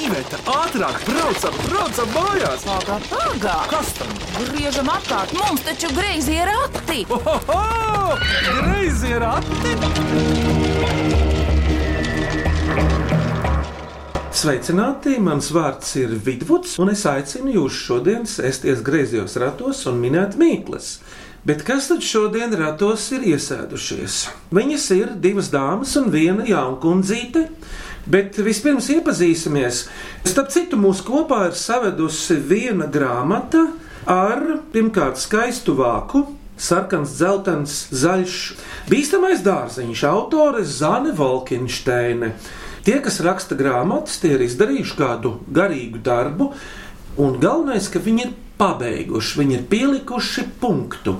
Iveta, ātrāk, braucam, braucam mājās! Pagā, pagā! Kas tam? Griežam apkārt, mums taču greizi ir rati! Ohoho! Greizi ir ati! Sveicināti! Mans vārds ir Vidvuds, un es aicinu jūs šodien sēsties griezos ratos un minēt mīklas. Bet kas tad šodien ratos ir iesēdušies? Viņas ir divas dāmas un viena jaunkundzīte. Bet vispirms iepazīsimies. Starp citu, mūsu kopā ir savedusi viena grāmata ar pirmkārt skaistu vāku, sarkans, dzeltens, zaļš, bīstamais dārziņš, autore Zane Volkinšteine. Tie, kas raksta grāmatas, tie ir izdarījuši kādu garīgu darbu, un galvenais, ka viņi ir pabeiguši, viņi ir pielikuši punktu.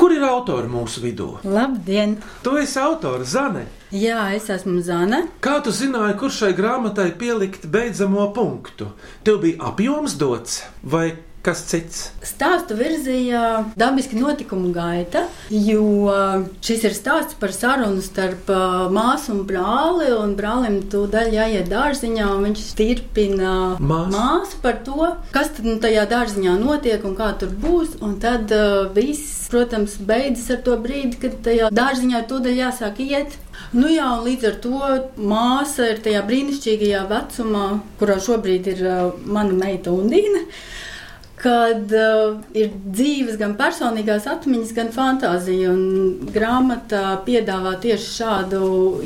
Kur ir autori mūsu vidū? Labdien! Tu esi autors, Zane. Jā, es esmu Zana. Kā tu zināji, kur šai grāmatai pielikt beidzamo punktu? Tev bija apjoms dots vai kas cits? Stāstu virzīja dabiski notikumu gaita, jo šis ir stāsts par sarunu starp uh, māsu un brāli. Un brālim tūdaļ jāiet dārziņā, un viņš turpina Māsu. māsu par to, kas tad nu, tajā dārziņā notiek un kā tur būs. Un tad uh, viss, protams, beidzas ar to brīdi, kad tajā dārziņā tūdaļ jāsāk iet. Nu jā, līdz ar to māsa ir tajā brīnišķīgajā vecumā, kurā šobrīd ir uh, mana meita Undīna. Kad uh, ir dzīves, gan personīgās atmiņas, gan fantāzija. Grāmatā piedāvā tieši šādu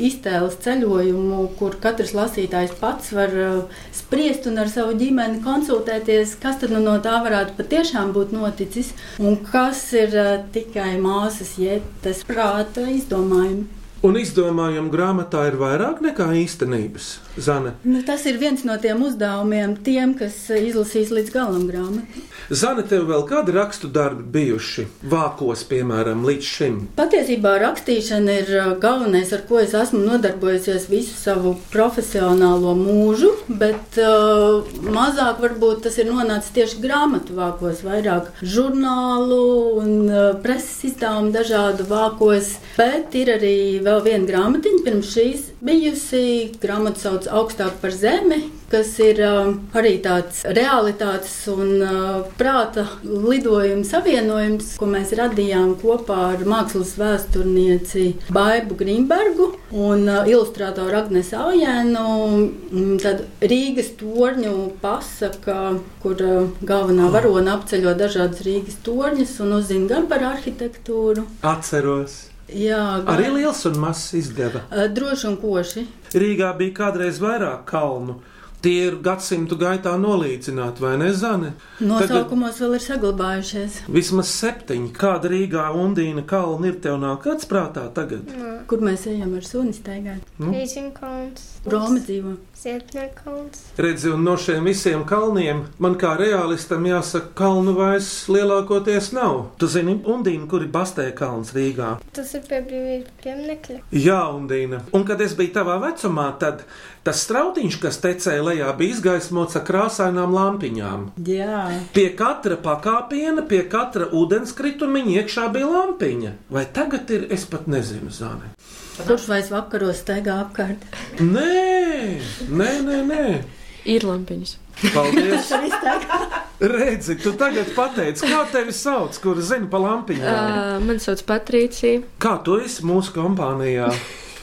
iztēles ceļojumu, kur katrs lasītājs pats var uh, spriest un ar savu ģimeni konsultēties, kas tad nu no tā varētu patiešām būt noticis un kas ir uh, tikai māsas jētas prāta izdomājumi. Un izdomājumu grāmatā ir vairāk nekā īstenības, Zane. Nu, tas ir viens no tiem uzdevumiem, tiem, kas izlasīs līdz galam grāmatu. Zane, tev vēl kādi rakstu darbi bijuši vākos, piemēram, līdz šim? Patiesībā rakstīšana ir uh, galvenais, ar ko es esmu nodarbojusies visu savu profesionālo mūžu, bet uh, mazāk varbūt tas ir nonācis tieši grāmatu vākos, vairāk žurnālu un uh, preses izdevumu dažādu vākos, bet ir arī vēl viena grāmatiņa pirms šīs bijusi. Grāmata sauc augstāk par zemi, kas ir uh, arī tāds realitātes un uh, prāta lidojuma savienojums, ko mēs radījām kopā ar mākslas vēsturnieci Baibu Grīmbergu un uh, ilustrātoru Agnesu Aujēnu. Tad Rīgas torņu pasaka, kur uh, galvenā varona apceļo dažādas Rīgas torņus un uzzina gan par arhitektūru. Atceros. Jā, gan Arī liels un mazs izdeva. droši un koši. Rīgā bija kādreiz vairāk kalnu. Tie ir gadsimtu gaitā nolīdzināti, vai ne, Zane? Nosaukumos vēl ir saglabājušies. Vismaz septiņi. Kāda Rīgā Undīna kalna ir tev nākāts prātā tagad? Kur mēs ejam ar suni staigāt? Nu? Rīzинkalns, Roma dzīvo. Zietniekalns, Redzi, un no šiem visiem kalniem man kā realistam jāsaka, kalnu vairs lielākoties nav. Tu zini, Undīna, kur ir Bastē kalns Rīgā? tas ir pie brīvības pieminekļa. Jā, Undīna. Un kad es biju tavā vecumā, tad tas strautiņš, kas tecēja lejā, bija izgaismots ar krāsainām lampiņām. Jā, Pie katra pakāpiena, pie katra ūdenskrituma iekšā bija lampiņa. Vai tagad ir, es pat nezinu, Zāne. Kurš vairs vakaros staigā apkārt? Nē, nē, nē, nē. Ir lampiņas. Paldies! Redzi, tu tagad pateici, kā tevi sauc, kur zini pa lampiņām. Uh, man sauc Patricija. Kā tu esi mūsu kompānijā?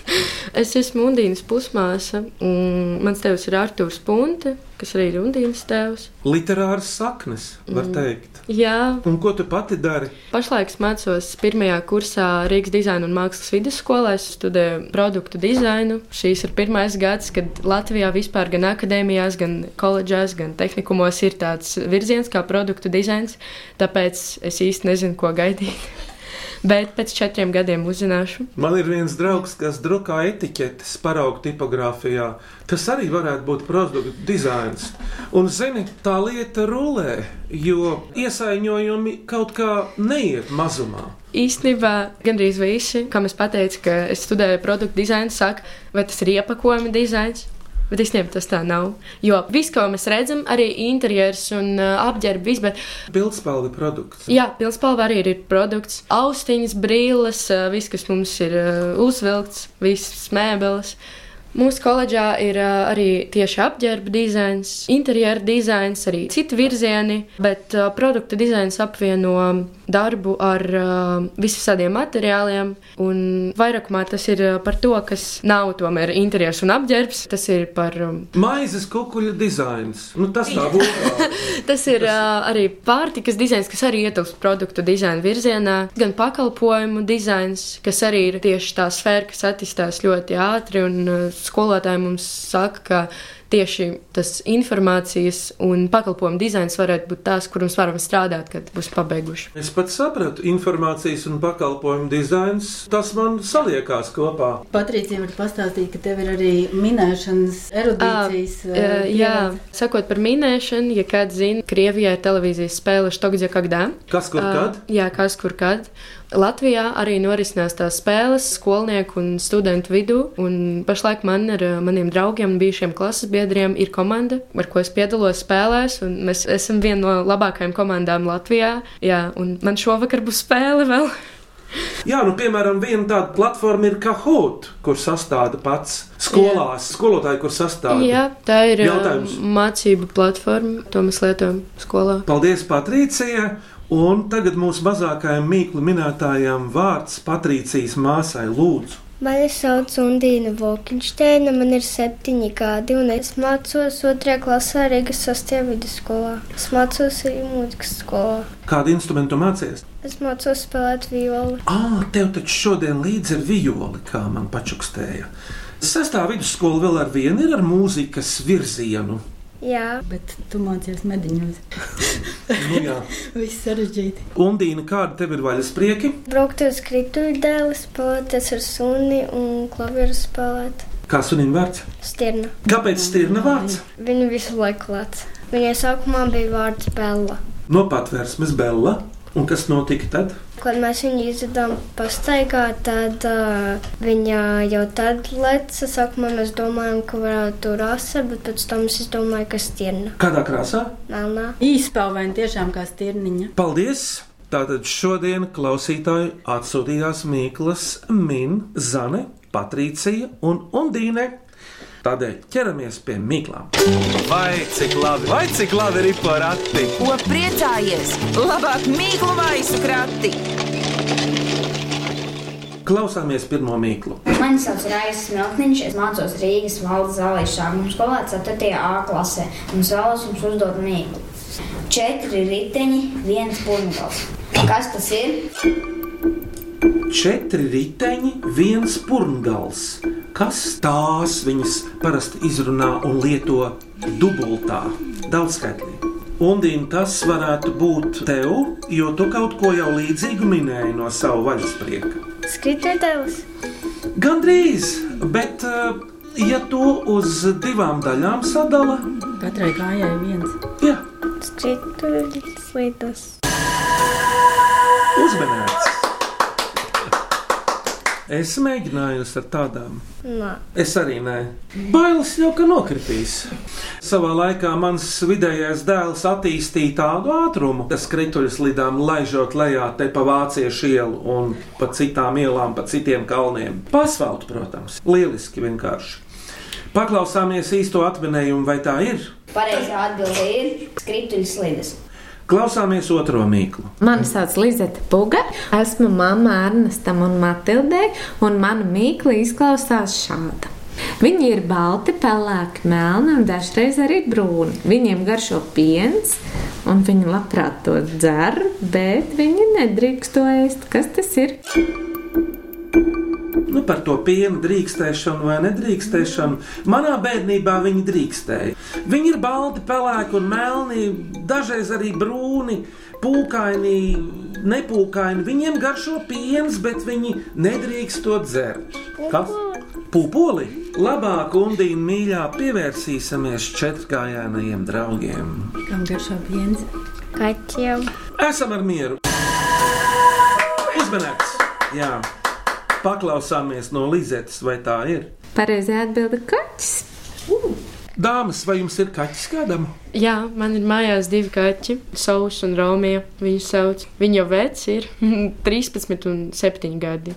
Es esmu Undīnas pusmāsa. un Mans tēvs ir Arthurs Punte, kas arī ir Undīnas tēvs. Literārs saknes, var teikt. Jā, Un ko tu pati dari? pašlaik mācos pirmajā kursā Rīgas dizaina un mākslas vidusskolā. Es studēju produktu dizainu. Šīs ir pirmais gads, kad Latvijā vispār gan akadēmijās, gan koledžās, gan tehnikumos ir tāds virziens kā produktu dizains. Tāpēc es īsti nezinu, ko gaidīt. Bet pēc četriem gadiem uzzināšu. Man ir viens draugs, kas drukā etiķetes paraugu tipogrāfijā. Tas arī varētu būt produktu dizains. Un, zini, tā lieta rulē, jo iesaiņojumi kaut kā neiet mazumā. Īstenībā gandrīz visi, kam es pateicu, ka es studēju produktu dizainu, saka, vai tas ir iepakojuma dizains. Bet īstenībā tas tā nav. Jo viss, ko mēs redzam, arī interjers un uh, apģērba, viss, bet Pildspalva produkts. jā, pilspalva arī ir produkts. Austiņas, brīles, uh, viss, kas mums ir uh, uzvilkts, visas mēbeles. Mūsu koledžā ir uh, arī tieši apģērba dizains, interjera dizains, arī citi virzieni, bet uh, produkta dizains apvieno darbu ar uh, visādiem materiāliem. Vairākumā tas ir par to, kas nav tomēr interjers un apģērbs. Tas ir par. Um, Maizes kukuļa dizains. Nu, tas tā būtu. tas ir uh, arī pārtikas dizains, kas arī ietilpst produktu dizaina virzienā, gan pakalpojumu dizains, kas arī ir tieši tā sfēra, kas attīstās ļoti ātri. Un, uh, skolotāji mums saka, ka tieši tas informācijas un pakalpojumu dizains varētu būt tās, kur mums varam strādāt, kad būs pabeiguši. Es pats sapratu, informācijas un pakalpojumu dizains, tas man saliekās kopā. Patricija var pastāstīt, ka tev ir arī minēšanas erudīcijas. À, uh, jā, sakot par minēšanu, ja kāds zina, Krievijā ir televīzijas spēle Štokdze Kagdā. Kas kur kad? Uh, jā, kas kur kad. Latvijā arī norisinās tās spēles skolnieku un studentu vidū. Un pašlaik man ar maniem draugiem un bijušiem klases biedriem ir komanda, ar ko es piedalos spēlēs. Mēs esam viena no labākajām komandām Latvijā. Jā, un man šovakar būs spēle vēl. Jā, nu, piemēram, viena tāda platforma ir Kahoot, kur sastāda pats skolās, Jā. skolotāji, kur sastāda. Jā, tā ir Jautājums. mācību platforma, to mēs lietojam skolā. Paldies, Patricija! Un tagad mūsu mazākajam mīklu minētājam vārds Patrīcijas māsai Lūdzu. Mani sauc Undīna Volkinšteina, man ir septiņi gadi, un es mācos otrajā klasē Rīgas sastajā vidusskolā. Es mācos arī mūzikas skolā. Kādu instrumentu mācies? Es mācos spēlēt violi. Ah, tev taču šodien līdzi ir violi, kā man pačukstēja. Sestā vidusskola vēl ar vienu ir ar mūzikas virzienu. Jā, bet tu mācījies mediņos. nu, jā, viss sarežģīti. Undīna, kāda tev ir vaļas prieki? Braukt uz krituļu dēli, spēlēties ar suni un klavieru spēlēt. Kā sunim vārds? Stirna. Kāpēc stirna vārds? Viņu visu laiku lēc. Viņai sākumā bija vārds Bella. No patvērsmes Bella. Un kas notika tad? Kad mēs viņu izvedām pastaigā, tad uh, viņa jau tad leca. Sākumā mēs domājām, ka varētu rasa, bet pēc tam es domāju, ka stirna. Kādā krāsā? Melnā. Īspēlēni tiešām kā stirniņa. Paldies! Tātad šodien klausītāji atsūtījās Mīklas, Min, Zane, Patricija un Undīne. Tādēļ ķeramies pie mīklām. Vai cik labi, vai cik labi ir porakti? Ko priecājies? Labāk mīklu maisu krati! Klausāmies pirmo mīklu. Mani sauc Raigas Smilkniņš, es mācos Rīgas valdes zālē sākuma skolā 4. A klasē un vēlos jums uzdot mīklu. Četri riteņi, viens purngals. Kas tas ir? Četri riteņi, viens purngals kas tās viņas parasti izrunā un lieto dubultā, daudzskaitlī. Undīna, tas varētu būt tev, jo tu kaut ko jau līdzīgu minēji no sava vaļasprieka. Skritētājs? Gan drīz, bet uh, ja to uz divām daļām sadala, katrai kājai viens. Jā, skrituļs. Uzmanīts! Es mēģināju ar tādām. Nā. Es arī nē. Bailes jau ka nokritīs. Savā laikā mans vidējais dēls attīstīja tādu ātrumu, ka skrituļus lidām laižot lejā te pa vāciešu ielu un pa citām ielām, pa citiem kalniem. Pasvaltu, protams, lieliski vienkārši. Paklausāmies īsto atminējumu, vai tā ir? Pareizā atbilde ir skrituļs slides. Klausāmies otro mīklu. Mani sauc Lizeta Puga. Esmu mamma Ernestam un Matildei, un mana mīkla izklausās šāda. Viņi ir balti, pelēki, melni un dažreiz arī brūni. Viņiem garšo piens, un viņi labprāt to dzer, bet viņi nedrīkst to ēst. Kas tas ir? Nu, par to piena drīkstēšanu vai nedrīkstēšanu. Manā bērnībā viņi drīkstēja. Viņi ir balti, pelēki un melni, dažreiz arī brūni, pūkaini, nepūkaini. Viņiem garšo piens, bet viņi nedrīkst to dzert. Kas? Pupoli! Labāk, Undīna mīļā, pievērsīsimies četrkājainajiem draugiem. Kam garšo piens? Kaķiem. Esam ar mieru! Uzmanīgs! Jā! Paklausāmies no Lizetes, vai tā ir? Pareizā atbilde - kaķis. Dāmas, vai jums ir kaķis kādam? Jā, man ir mājās divi kaķi, Sauss un Romija. Viņu sauc. Viņi jau veci ir 13 un 7 gadi.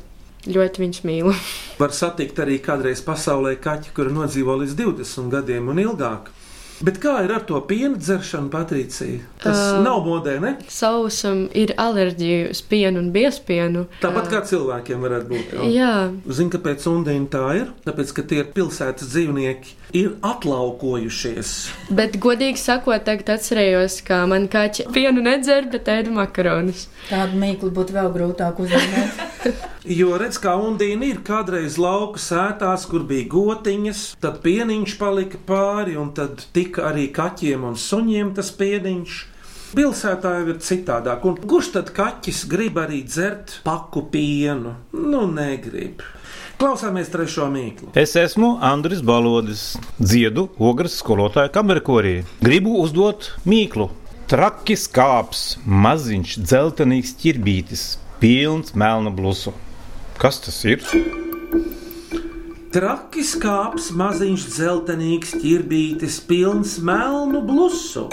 ļoti viņus mīlu. Var satikt arī kādreiz pasaulē kaķi, kuri nodzīvo līdz 20 gadiem un ilgāk. Bet kā ir ar to piena dzeršanu, Patricija? Tas uh, nav modē, ne? Sausam ir alerģija uz pienu un biespienu. Tāpat kā cilvēkiem varētu būt. Jau. Jā. Zini, kāpēc undīna tā ir? Tāpēc, ka tie pilsētas dzīvnieki ir atlaukojušies. Bet, godīgi sakot, tagad atcerējos, ka man kaķi pienu nedzer, bet ēda makaronus. Tādu mīklu būtu vēl grūtāk uzzīmēt. jo redz, kā undīna ir kādreiz lauka sētās, kur bija gotiņas, tad pieniņš palika pāri, un tad tika arī kaķiem un suņiem tas pieniņš. Pilsētā jau ir citādāk, un kurš tad kaķis grib arī dzert paku pienu? Nu, negrib. Klausāmies trešo mīklu. Es esmu Andris Balodis, dziedu ogres skolotāja kamerkorī. Gribu uzdot mīklu. Traki skāps, maziņš, dzeltenīgs ķirbītis, pilns melna blusu. Kas tas ir? Traki skāps, maziņš, dzeltenīgs ķirbītis, pilns melnu blusu.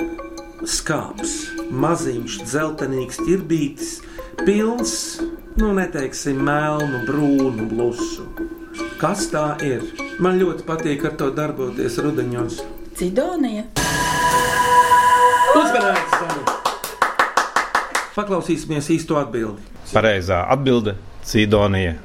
Skāps, maziņš, dzeltenīgs ķirbītis, pilns nu, neteiksim, melnu, brūnu blusu. Kas tā ir? Man ļoti patīk ar to darboties rudeņos. Cidonija. Uzmanīgs! Paklausīsimies īsto atbildi. Pareizā atbilde - Cidonija.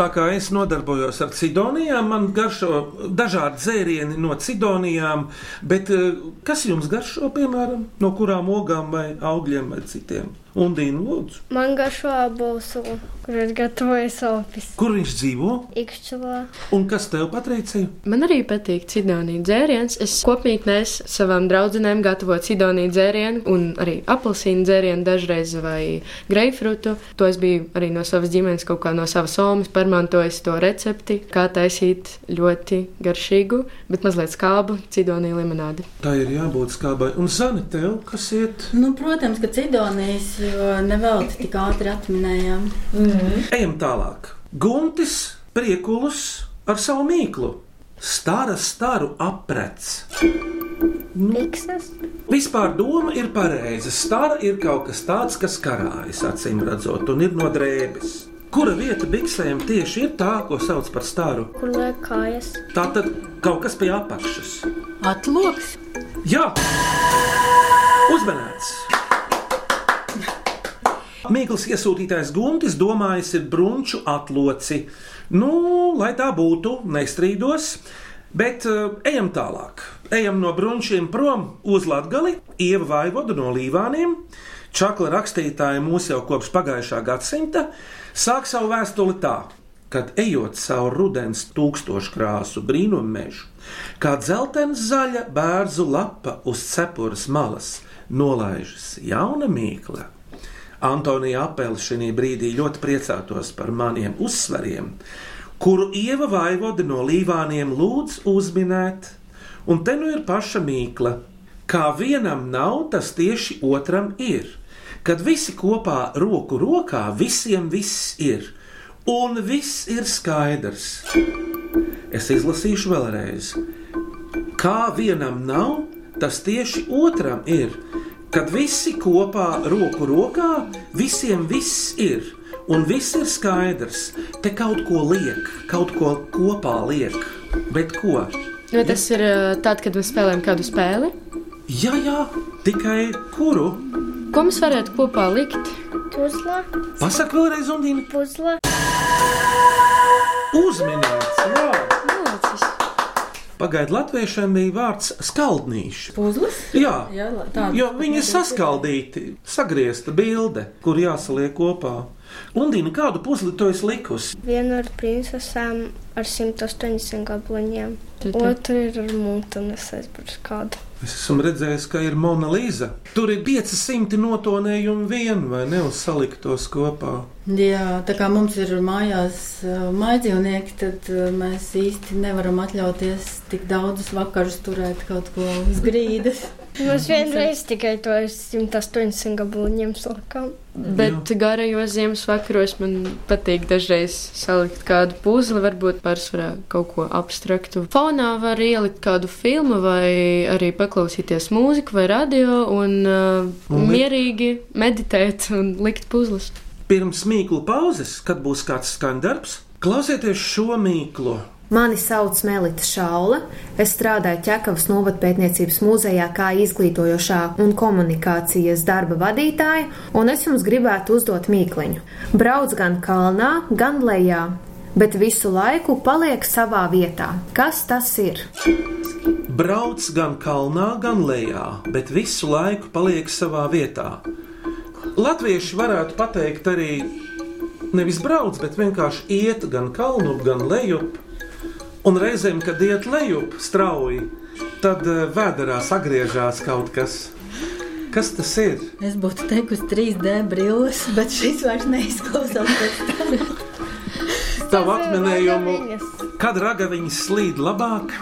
Tā kā es nodarbojos ar cidonijām, man garšo dažādi dzērieni no cidonijām, bet eh, kas jums garšo, piemēram, no kurām ogām vai augļiem vai citiem? Undīna, lūdzu. Man garšo apelsīnu, kur ir gatavojis opis. Kur viņš dzīvo? Ikšķilā. Un kas tev patricija? Man arī patīk cidonija dzēriens. Es kopmītnēs savām draudzenēm gatavoju cidonija dzērienu un arī apelsīnu dzērienu dažreiz vai greifrutu. To es biju arī no savas ģimenes, kaut kā no savas somas pārmantojis to recepti, kā taisīt ļoti garšīgu, bet mazliet skābu cidonija limonādi. Tā ir jābūt skābai. Un zani tev, kas iet? Nu, protams, ka cidonijas jo nevelti tik ātri atminējām. Mm. Ejam tālāk. Guntis priekulus ar savu mīklu. Stara staru aprec. Miksas. Vispār doma ir pareiza. Stara ir kaut kas tāds, kas karājas, acīm redzot, un ir no drēbes. Kura vieta biksēm tieši ir tā, ko sauc par staru? Kur liek kājas? Tā tad kaut kas pie apakšas. Atloks. Jā, uzmanīts! Mīkls iesūtītais guntis domājis ir brunču atloci. Nu, lai tā būtu, nestrīdos. Bet uh, ejam tālāk. Ejam no brunčiem prom uz Latgali, Ieva Vaivodu no Līvāniem. Čakla rakstītāja mūs jau kopš pagājušā gadsimta sāk savu vēstuli tā, kad ejot cauri rudens tūkstoškrāsu brīnummežu, kā dzeltens zaļa bērzu lapa uz cepures malas, nolaižas jauna mīkla. Antonija Apele šī brīdī ļoti priecātos par maniem uzsvariem, kuru Ieva Vaivode no Līvāniem lūdz uzminēt, un te nu ir paša mīkla. Kā vienam nav, tas tieši otram ir. Kad visi kopā roku rokā, visiem viss ir, un viss ir skaidrs. Es izlasīšu vēlreiz. Kā vienam nav, tas tieši otram ir Kad visi kopā, roku rokā, visiem viss ir, un viss ir skaidrs. Te kaut ko liek, kaut ko kopā liek. Bet ko? Nu, tas ja? ir tad, kad mēs spēlējam kādu spēli. Jā, jā, tikai kuru? Ko mēs varētu kopā likt? Puzle. Pasaka vēlreiz, Undīna. Puzle. Uzminēts, jā. Pagaidu latviešiem bija vārds skaldnīši. Puzles? Jā, Jā jo viņi ir saskaldīti, sagriezta bilde, kur jāsaliek kopā. Undīna, kādu puzli tu esi likusi? Vienu ar princesēm ar 180 gabaliņiem, otru ir ar es aizmirsu kādu. Es esmu redzējis, ka ir Mona Lisa. Tur ir 500 notonējumu vien, vai ne, uz saliktos kopā. Jā, tā kā mums ir mājās maidzīvnieki, tad mēs īsti nevaram atļauties tik daudzus vakarus turēt kaut ko uz grīdas. Mēs vienreiz tikai to 180 gabaliņiem salikām. Bet garajos Ziemassvakaros man patīk dažreiz salikt kādu puzli, varbūt pārsvarā kaut ko abstraktu. Fonā var ielikt kādu filmu vai arī paklausīties mūziku vai radio un, uh, un mierīgi meditēt un likt puzles. Pirms mīklu pauzes, kad būs kāds skandarbs, Klausieties šo mīklu! Mani sauc Melita Šaula. Es strādāju Čekavas novatpētniecības muzejā kā izglītojošā un komunikācijas darba vadītāja, un es jums gribētu uzdot mīkliņu. Brauc gan kalnā, gan lejā, bet visu laiku paliek savā vietā. Kas tas ir? Brauc gan kalnā, gan lejā, bet visu laiku paliek savā vietā. Latvieši varētu pateikt arī nevis brauc, bet vienkārši iet gan kalnu, gan lejup. Un reizēm, kad iet lejup strauji, tad eh, vēderā sagriežās kaut kas. Kas tas ir? Es būtu teikusi 3D brilles, bet šis vairs neizklausās pēc tā. Tavu atminējumu, kad ragaviņas slīd labāk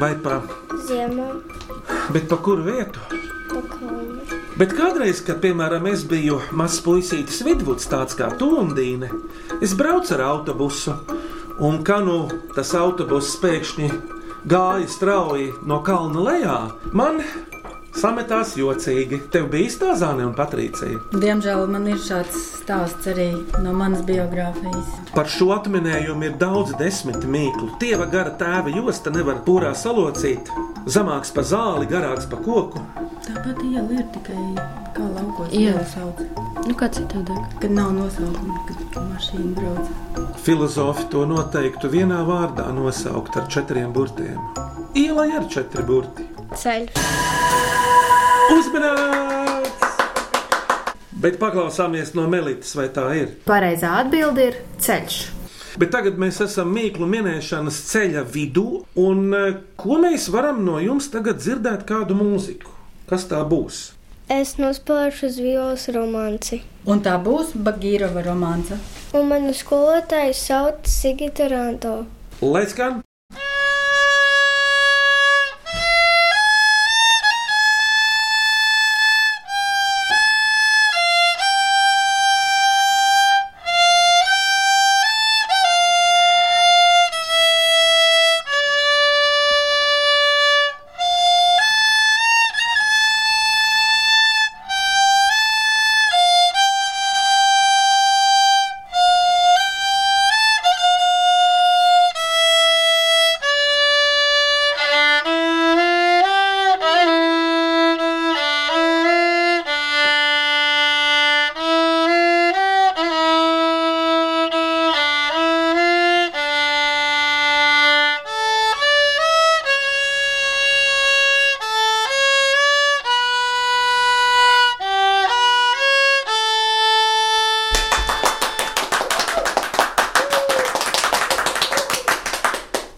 vai pa, Ziemā bet pa kuru vietu? pa kalnu. Bet kādreiz, kad, piemēram, es biju mazs puisītis vidvuds, tāds kā Tundīne, es braucu ar autobusu, un kā nu tas autobuss pēkšņi gāja strauji no kalna lejā, man sametās jocīgi. Tev bija īstā zāne un patrīcija. Diemžēl man ir šāds stāsts arī no manas biogrāfijas. Par šo atminējumu ir daudz desmit mīklu. Tieva gara tēva josta nevar pūrā salocīt. Zemāks par zāli, garāks par koku. Tāpat iela ir tikai kā laukos Iela. iela sauc. Nu, kā citādāk? Kad nav nosaukuma, kad mašīna brauc. Filozofi to noteiktu vienā vārdā nosaukt ar četriem burtiem. Iela ir četri burti. Ceļš. Uzmanīts! Bet paklausāmies no Melitas, vai tā ir. Pareizā atbilde ir ceļš. Bet tagad mēs esam mīklu minēšanas ceļa vidū, un eh, ko mēs varam no jums tagad dzirdēt kādu mūziku? Kas tā būs? Es nospēlēšu uz violas romanci. Un tā būs Bagīrova romāns. Un manu skolotāju sauc Sigita Ranto. Lai skan!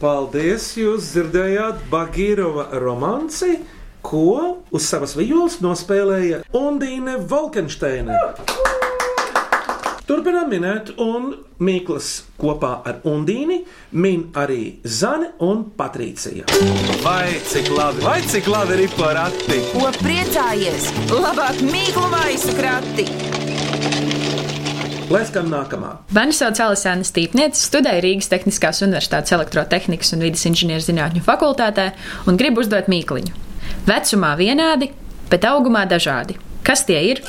Paldies! Jūs dzirdējāt Bagīrova romanci, ko uz savas vijos nospēlēja Undīne Volkensteine. Turpinām minēt, un Mikls kopā ar Undīni min arī Zane un Patricija. Vai cik labi, vai cik labi ir porakti? Ko priecājies? Labāk mīklu maisu krati! Lai skan nākamā. Bērns sauc Alisēna Stīpniece, studēja Rīgas Tehniskās Universitātes elektrotehnikas un vidas inženierzinātņu fakultātē un grib uzdot mīkliņu. Vecumā vienādi, bet augumā dažādi. Kas tie ir?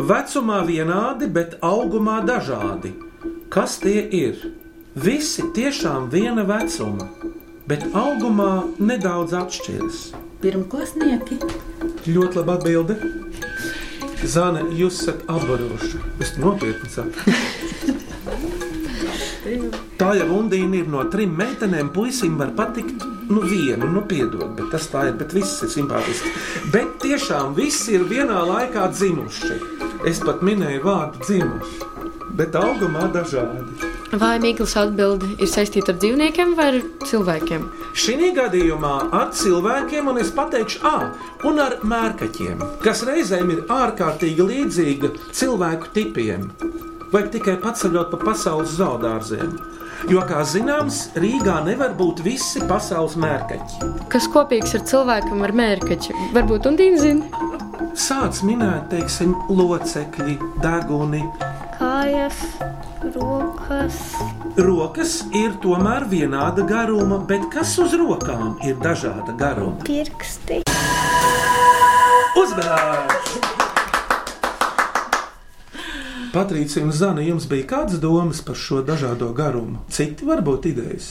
Vecumā vienādi, bet augumā dažādi. Kas tie ir? Visi tiešām viena vecuma, bet augumā nedaudz atšķiras. Pirmklasnieki. Ļoti laba atbilde. Zana, jūs esat apbaroši. Es nopietni saku. Tā jau Undīna ir no trim meitenēm. Puisim var patikt nu, vienu, nu, piedod, bet tas tā ir. Bet viss ir simpātiski. Bet tiešām visi ir vienā laikā dzimuši. Es pat minēju vārdu dzimuši, bet augumā dažādi. Vai Mikls atbildi ir saistīta ar dzīvniekiem vai ar cilvēkiem? Šī gadījumā ar cilvēkiem, un es pateikšu, ah, un ar mērkaķiem, kas reizēm ir ārkārtīgi līdzīga cilvēku tipiem. Vajag tikai paceļot pa pasaules zaudārziem. Jo, kā zināms, Rīgā nevar būt visi pasaules mērkaķi. Kas kopīgs ar cilvēkam ar mērkaķi? Varbūt Undīna zina? Sāc minēt, teiksim, locekļi, deguni. Kājas, rokas, Rokas ir tomēr vienāda garuma, bet kas uz rokām ir dažāda garuma? pirksti. Uzmanības! Patricija un Zana, jums bija kādas domas par šo dažādo garumu? Citi varbūt idejas.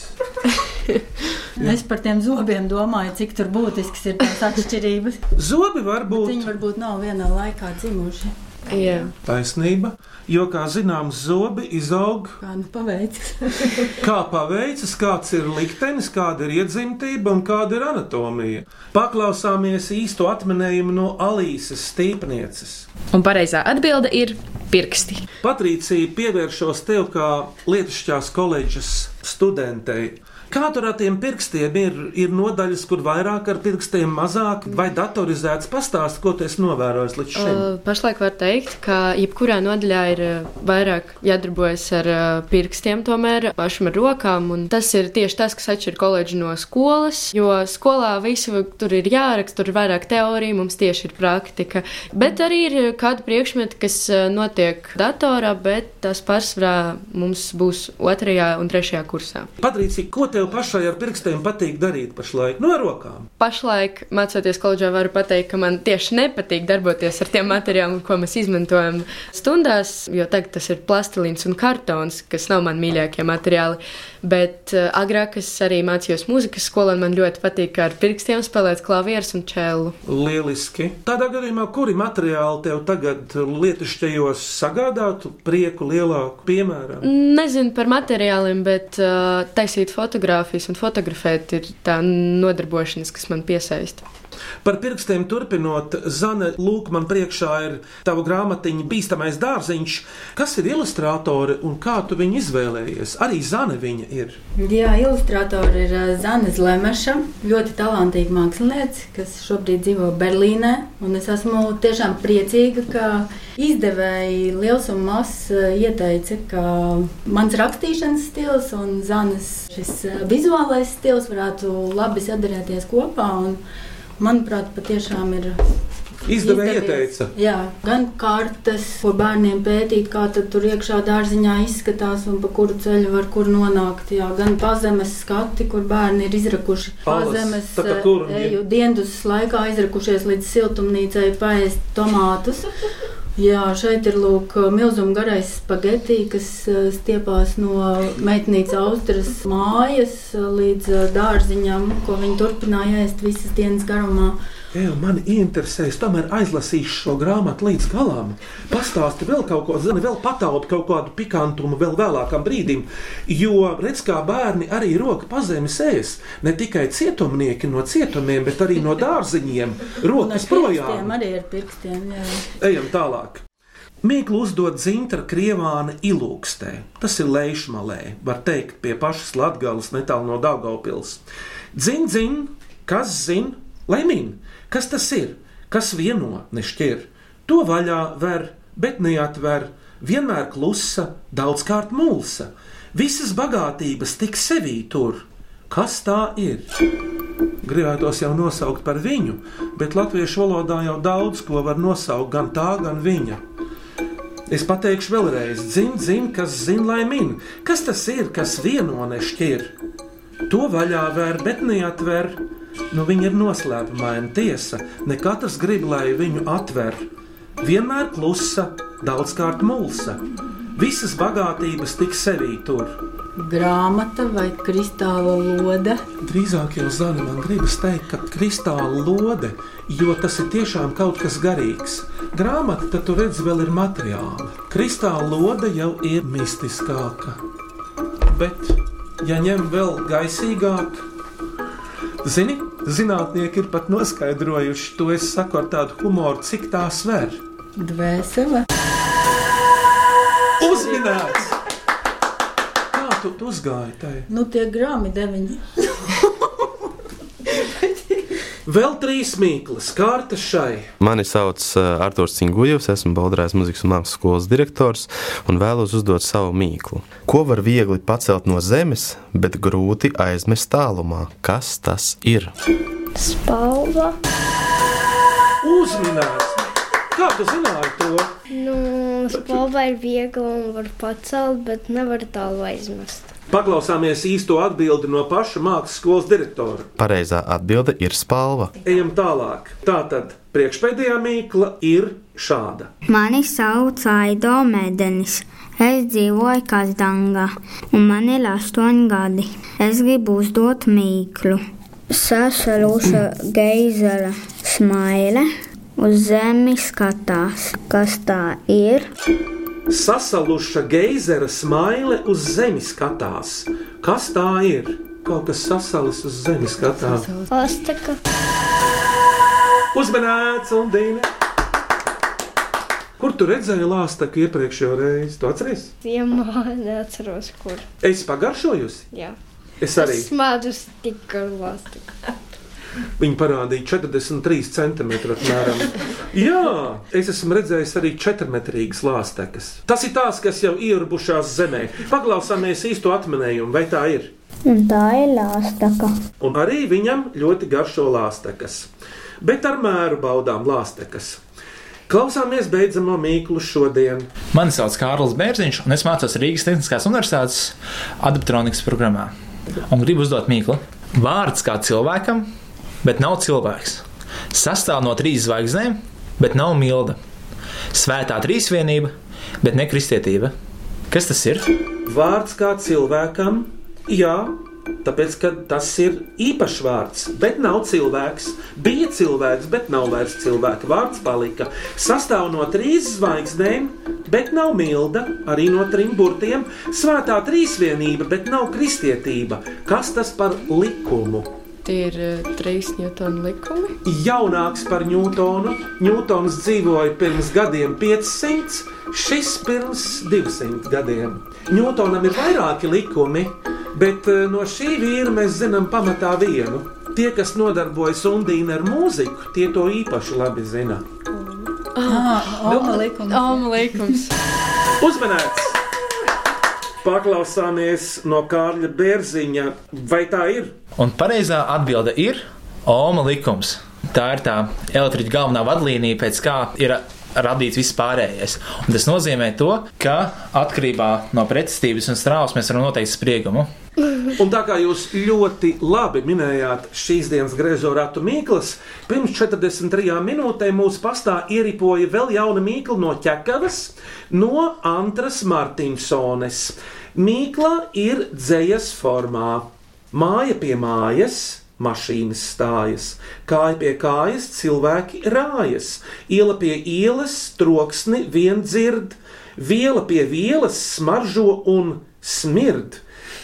Es par tiem zobiem domāju, cik tur būtisks ir tās atšķirības. Zobi var būt. Viņi varbūt nav vienā laikā dzimuši. Jā. Taisnība, jo, kā zināms, zobi izaug Kā nu paveicis? kā paveicis, kāds ir liktenis, kāda ir iedzimtība un kāda ir anatomija. Paklausāmies īsto atminējumu no Alīsas stīpnieces. Un pareizā atbilde ir pirksti. Patricija, pievēršos tev kā Lietušķās koledžas studentei. Kā tur ar tiem pirkstiem ir? Ir nodaļas, kur vairāk ar pirkstiem, mazāk, vai datorizēts pastāst, ko tu esi novērojis līdz šim? Uh, pašlaik var teikt, ka jebkurā nodaļā ir vairāk jādarbojas ar pirkstiem, tomēr pašam ar rokām. un Tas ir tieši tas, kas atšķir koledžu no skolas. Jo skolā visu tur ir jāraksta, tur ir vairāk teorija, mums tieši ir praktika. Bet arī ir kādi priekšmeti, kas notiek datorā, bet tas pārsvarā mums būs otrajā un trešajā kursā. Patricija, ko tev pašai ar pirkstiem patīk darīt pašlaik? No rokām. Pašlaik, mācoties koledžā, varu pateikt, ka man tieši nepatīk darboties ar tiem materiāliem, ko mēs izmantojam stundās, jo tagad tas ir plastilīns un kartons, kas nav man mīļākie materiāli. Bet uh, agrāk es arī mācījos mūzikas skolā, un man ļoti patīk ar pirkstiem spēlēt klavierus un čēlu. Lieliski. Tādā gadījumā, kuri materiāli tev tagad lietušķajos sagādātu prieku lielāku, piemēram? Nezinu par materiāliem, bet uh, taisīt fotogrāfijas un fotografēt ir tā nodarbošanās, kas man piesaista. Par pirkstiem turpinot, Zana, lūk, man priekšā ir tava grāmatiņa Bīstamais dārziņš. Kas ir ilustrātori un kā tu viņu izvēlējies? Arī Zana viņa ir. Jā, ilustrātori ir uh, Zana Zlemeša, ļoti talantīga mākslinieca, kas šobrīd dzīvo Berlīnē. Un es esmu tiešām priecīga, ka izdevēji liels un mazs uh, ieteica, ka mans rakstīšanas stils un Zanas uh, vizuālais stils varētu labi sadarēties kopā. Un, manuprāt, patiešām ir Izdevēja ieteica. Jā, gan kartes, ko bērniem pētīt, kā tur iekšā dārziņā izskatās un pa kuru ceļu var kur nonākt. Jā, gan pazemes skati, kur bērni ir izrakuši Alas, pazemes eh, eju diendus laikā izrakušies līdz siltumnīcai paēst tomātus. Jā, šeit ir lūk, milzuma garais spaghetti, kas stiepās no meitnīcas austras mājas līdz dārziņam, ko viņi turpināja ēst visas dienas garumā. Jā, man interesēs, tomēr aizlasīšu šo grāmatu līdz galam. Pastāsti vēl kaut ko, zini, vēl pataupi kaut kādu pikantumu vēl vēlākam brīdim. Jo redz, kā bērni arī roka pazemes ēs. Ne tikai cietumnieki no cietumiem, bet arī no dārziņiem. Rokas ar projām. Arī ar pirkstiem, jā. Ejam tālāk. Mīklu uzdod Zintra Krievāna ilūkstē. Tas ir Leišmalē, var teikt, pie pašas Latgales netālu no Daugavpils. Dzin, dzin, kas zin, lai min, kas tas ir, kas vieno nešķir. To vaļā ver, bet neatver, vienmēr klusa, daudzkārt mulsa. Visas bagātības tik sevī tur. Kas tā ir? Gribētos jau nosaukt par viņu, bet latviešu valodā jau daudz ko var nosaukt gan tā, gan viņa. Es pateikšu vēlreiz, dzim, dzim, kas zina, lai min, kas tas ir, kas vieno nešķir. To vaļā ver, bet neatver. Nu, viņa ir noslēpumaina tiesa. Ne katrs grib, lai viņu atver. Vienmēr klusa, daudzkārt mulsa. Visas bagātības tik sevī tur. Grāmata vai kristāla lode. Drīzāk jau zina, man gribas teikt, ka kristāla lode, jo tas ir tiešām kaut kas garīgs. Grāmata, tad tu redzi, vēl ir materiāli. Kristāla lode jau ir mistiskāka. Bet, ja ņem vēl gaisīgāk, zini, zinātnieki ir pat noskaidrojuši, to es saku ar tādu humoru, cik tā sver. Dvēsele. Uzminēts! Kā tu tu uzgāji tai? Nu, tie grāmi deviņi. Vēl trīs mīklas, kārta šai. Mani sauc uh, Arthurs Cingujevs, esmu Baldrājas muzikas un mākslas skolas direktors un vēlos uzdot savu mīklu. Ko var viegli pacelt no zemes, bet grūti aizmest tālumā? Kas tas ir? Spalva. Uzminēts! Kā tu zināji to? Nu, spalva ir viegla un var pacelt, bet nevar tālu aizmest. Paklausāmies īsto atbildi no paša mākslas skolas direktora. Pareizā atbilde ir spalva. Ejam tālāk. Tātad priekšpēdējā mīkla ir šāda. Mani sauc Aido Mēdenis. Es dzīvoju Kazdangā, un man ir astoņi gadi. Es gribu uzdot mīklu. Sasaluša geizera smaile uz zemi skatās. Kas tā ir? Sasaluša geizera smaile uz zemes skatās. Kas tā ir? Kaut kas sasalis uz zemes skatās. Ostaka. Uzmanīts, un Dīna! Kur tu redzēji lāstaku iepriekšējo reizi? Tu atceries? Ziemā neatceros, kur. Es pagaršojusi. Jā. Es arī. Es smādus tik ar lāstu. Viņa parādīja 43 centimetrus apmēram. Jā, es esmu redzējis arī 4 metrīgas lāstekas. Tas ir tās, kas jau ierubušās zemē. Paklausāmies īsto atminējumu, vai tā ir? Un tā ir lāstaka. Un arī viņam ļoti garšo lāstekas. Bet ar mēru baudām lāstekas. Klausāmies beidzamo mīklu šodien. Mani sauc Kārlis Bērziņš, un es mācos Rīgas Tehniskās Universitātes adaptronikas programmā. Un gribu uzdot mīklu. Vārds kā cilvēkam, bet nav cilvēks. Sastāv no trīs zvaigznēm, bet nav milda. Svētā trīsvienība, bet ne kristietība. Kas tas ir? Vārds kā cilvēkam, jā, tāpēc ka tas ir īpašs vārds, bet nav cilvēks. Bija cilvēks, bet nav vairs cilvēka. Vārds palika. Sastāv no trīs zvaigznēm, bet nav milda, arī no trim burtiem. Svētā trīsvienība, bet nav kristietība. Kas tas par likumu? Tie ir uh, trīs Newtona likumi. Jaunāks par Ņūtonu. Ņūtons dzīvoja pirms gadiem 500, šis pirms 200 gadiem. Ņūtonam ir vairāki likumi, bet eh, no šī vīra mēs zinām pamatā vienu. Tie, kas nodarbojas undīni ar mūziku, tie to īpaši labi zina. Ah, Oma likums. Oma likums. Uzmanīts! Paklausāmies no Kārļa Bērziņa, vai tā ir? Un pareizā atbilde ir Oma likums. Tā ir tā elektriķa galvenā vadlīnija, pēc kā ir radīts viss pārējais. Un tas nozīmē to, ka atkarībā no pretestības un strāvas mēs varam noteikt spriegumu. Un tā kā jūs ļoti labi minējāt šīs dienas griezo ratu mīklas, pirms 43 minūtēm mūsu pastā ieripoja vēl jauna mīkla no ķekavas, no Antras Martinsones. Mīkla ir dzējas formā. Māja pie mājas, mašīnas stājas, kāja pie kājas, cilvēki rājas, iela pie ielas, troksni vien dzird, viela pie vielas smaržo un smird.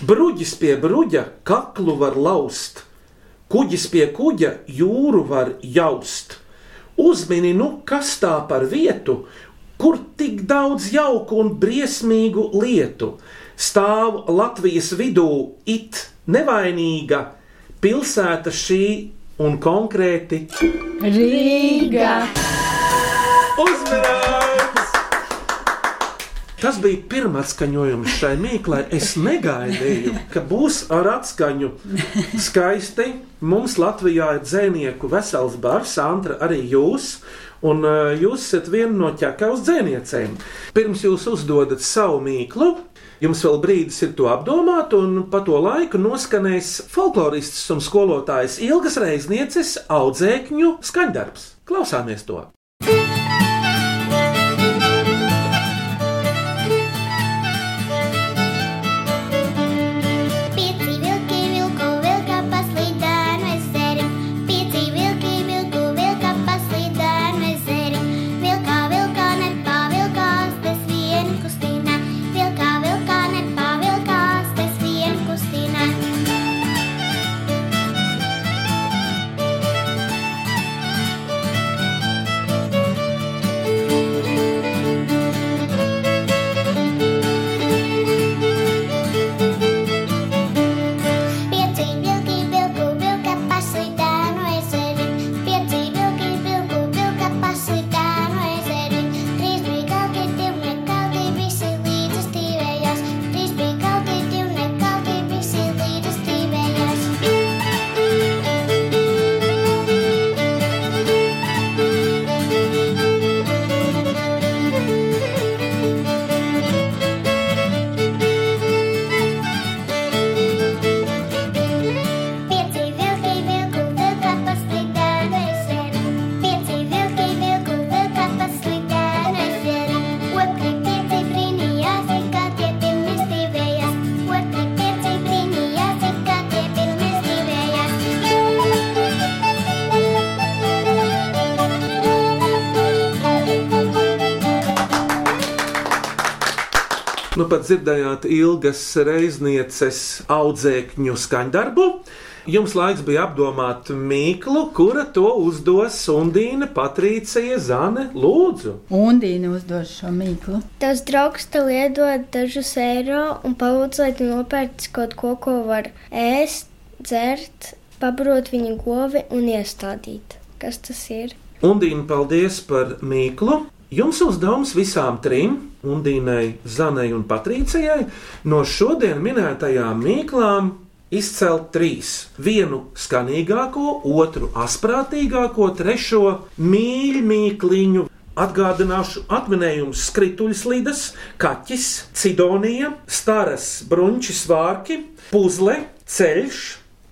Bruģis pie bruģa kaklu var laust, kuģis pie kuģa jūru var jaust. Uzmini, nu, kas tā par vietu, kur tik daudz jauku un briesmīgu lietu. Stāv Latvijas vidū it nevainīga pilsēta šī un konkrēti Rīga. Uzmanības! Tas bija pirmais skaņojums šai mīklai. Es negaidīju, ka būs ar atskaņu skaisti. Mums Latvijā ir dzēnieku vesels bars, Antra, arī jūs. Un uh, jūs esat viena no ķekavas dzēniecēm. Pirms jūs uzdodat savu mīklu, jums vēl brīdis ir to apdomāt, un pa to laiku noskanēs folklorists un skolotājs Ilgas Reiznieces audzēkņu skaņdarbs. Klausāmies to! Nu pat dzirdējāt ilgas reiznieces audzēkņu skaņdarbu. Jums laiks bija apdomāt mīklu, kura to uzdos Undīna, Patricija, Zane, Lūdzu. Undīna uzdos šo mīklu. Tas draugs tev iedod dažus eiro un palūdz, lai tu nopērci kaut ko, ko var ēst, dzert, pabarot viņa govi un iestādīt. Kas tas ir? Undīna, paldies par mīklu. Jums uzdevums visām trim, Undīnai, Zanai un Patricijai, no šodien minētajām mīklām izcelt trīs. Vienu skanīgāko, otru asprātīgāko, trešo mīļmīkliņu. Atgādināšu atminējumus skrituļslidas, kaķis, cidonija, staras brunčis vārki, puzle, ceļš,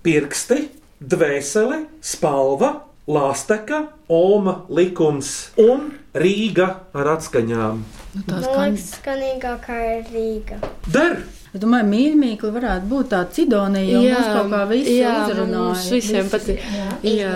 pirksti, dvēsele, spalva, lāsteka, oma, likums un Rīga ar atskaņām. Nu, Man liekas, skanīgākā ir Rīga. Der! Es domāju, mīļākā varētu būt tā cidonija, jo Jā, mums kaut kā visi jā, uzrunāja. mums visiem Visi. patīk. Jā. Jā.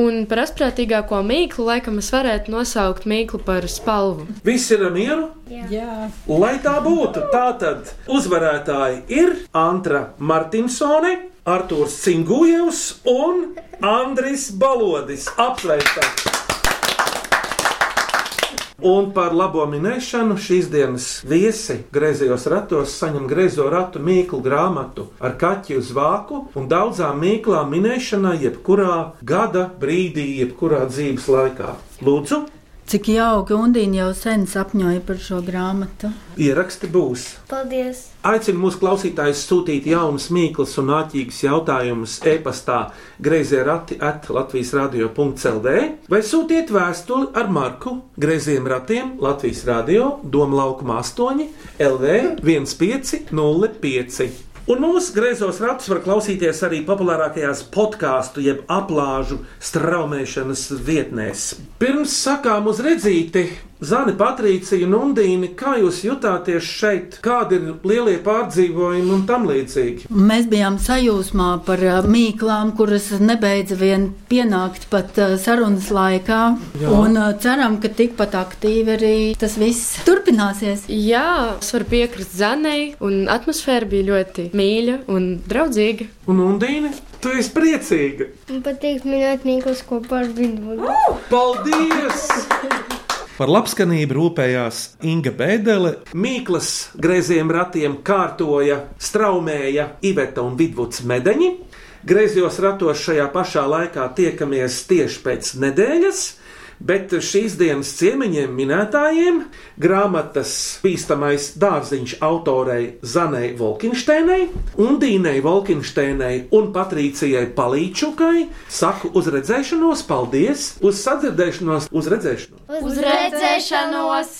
Un par asprātīgāko mīklu laikam es varētu nosaukt mīklu par spalvu. Visi ir mieru? Jā. Lai tā būtu, tātad uzvarētāji ir Antra Martinsone, Artūrs Cingujevs un Andris Balodis. Apsveicam! Un par labo minēšanu šīs dienas viesi griezījos ratos saņem griezo ratu mīklu grāmatu ar kaķi uz vāku un daudzām mīklām minēšanai, jebkurā gada brīdī, jebkurā dzīves laikā. Lūdzu, Cik jauki, Undīna jau sen sapņoja par šo grāmatu. ieraksti būs! Paldies! Aicinu mūsu klausītājus sūtīt jaunus, mīklas un āķīgus jautājumus e-pastā grazījā rati at Latvijas radio.clv vai sūtiet vēstuli ar marku Grazījiem ratiem Latvijas radio Doma laukuma 8 LV 1505. Un mūsu griezos ratus var klausīties arī populārākajās podkāstu jeb aplāžu straumēšanas vietnēs. Pirms sakām uz redzīti, Zani, Patricija un Undīni, kā jūs jutāties šeit, kādi ir lielie pārdzīvojumi un tam līdzīgi? Mēs bijām sajūsmā par mīklām, kuras nebeidza vien pienākt pat sarunas laikā. Jā. Un ceram, ka tikpat aktīvi arī tas viss turpināsies. Jā, es varu piekrist Zanai, un atmosfēra bija ļoti mīļa un draudzīga. Un Undīne, tu esi priecīga! Man patīk minēt mīklas kopā ar Vidvudu. Paldies! Par labskanību rūpējās Inga Bēdelē, Mīklas greiziem ratiem kārtoja, straumēja Iveta un Vidvuds Medeņi. Greizos ratos šajā pašā laikā tiekamies tieši pēc nedēļas, bet šīs dienas ciemiņiem minētājiem grāmatas bīstamais dārziņš autorei Zanai Volkinšteinai, Undīnai Volkinšteinai un Patricijai Palīčukai saku uz redzēšanos, paldies, uz sadzirdēšanos, uz redzēšanos! Uz redzēšanos!